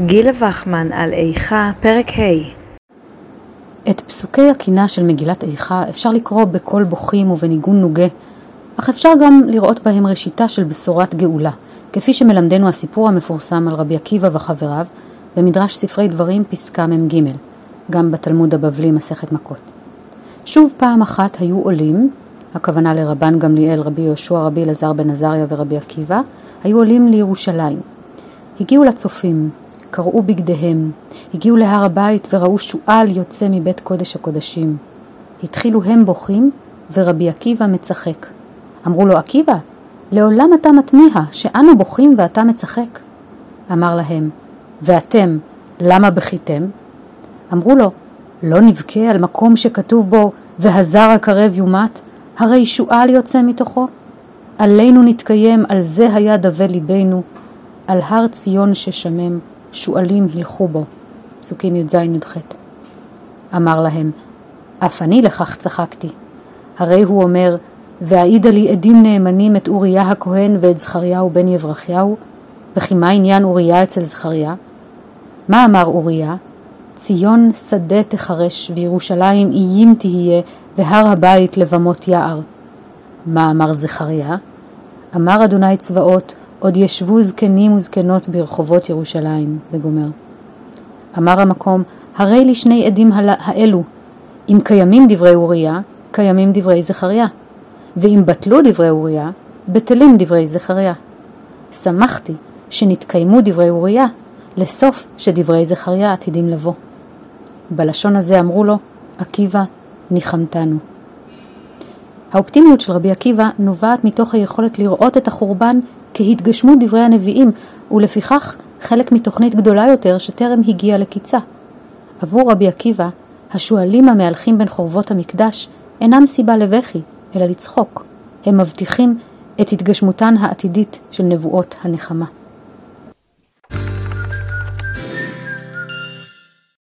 גילה וחמן על איכה, פרק ה' את פסוקי הקינה של מגילת איכה אפשר לקרוא בקול בוכים ובניגון נוגה, אך אפשר גם לראות בהם ראשיתה של בשורת גאולה, כפי שמלמדנו הסיפור המפורסם על רבי עקיבא וחבריו במדרש ספרי דברים פסקה מ"ג, גם בתלמוד הבבלי מסכת מכות. שוב פעם אחת היו עולים, הכוונה לרבן גמליאל, רבי יהושע, רבי אלעזר בן עזריה ורבי עקיבא, היו עולים לירושלים. הגיעו לצופים, קרעו בגדיהם, הגיעו להר הבית וראו שועל יוצא מבית קודש הקודשים. התחילו הם בוכים ורבי עקיבא מצחק. אמרו לו, עקיבא, לעולם אתה מתמיהה שאנו בוכים ואתה מצחק. אמר להם, ואתם, למה בכיתם? אמרו לו, לא נבכה על מקום שכתוב בו, והזר הקרב יומת, הרי שועל יוצא מתוכו? עלינו נתקיים, על זה היה דווה ליבנו, על הר ציון ששמם, שועלים הלכו בו. פסוקים י"ז-י"ח. אמר להם, אף אני לכך צחקתי. הרי הוא אומר, והעידה לי עדים נאמנים את אוריה הכהן ואת זכריהו בן יברכיהו, וכי מה עניין אוריה אצל זכריה? מה אמר אוריה? ציון שדה תחרש, וירושלים איים תהיה, והר הבית לבמות יער. מה אמר זכריה? אמר אדוני צבאות, עוד ישבו זקנים וזקנות ברחובות ירושלים, וגומר. אמר המקום, הרי לי שני עדים האלו, אם קיימים דברי אוריה, קיימים דברי זכריה, ואם בטלו דברי אוריה, בטלים דברי זכריה. שמחתי שנתקיימו דברי אוריה, לסוף שדברי זכריה עתידים לבוא. בלשון הזה אמרו לו, עקיבא, ניחמתנו. האופטימיות של רבי עקיבא נובעת מתוך היכולת לראות את החורבן כהתגשמות דברי הנביאים, ולפיכך חלק מתוכנית גדולה יותר שטרם הגיעה לקיצה. עבור רבי עקיבא, השועלים המהלכים בין חורבות המקדש אינם סיבה לבכי, אלא לצחוק. הם מבטיחים את התגשמותן העתידית של נבואות הנחמה.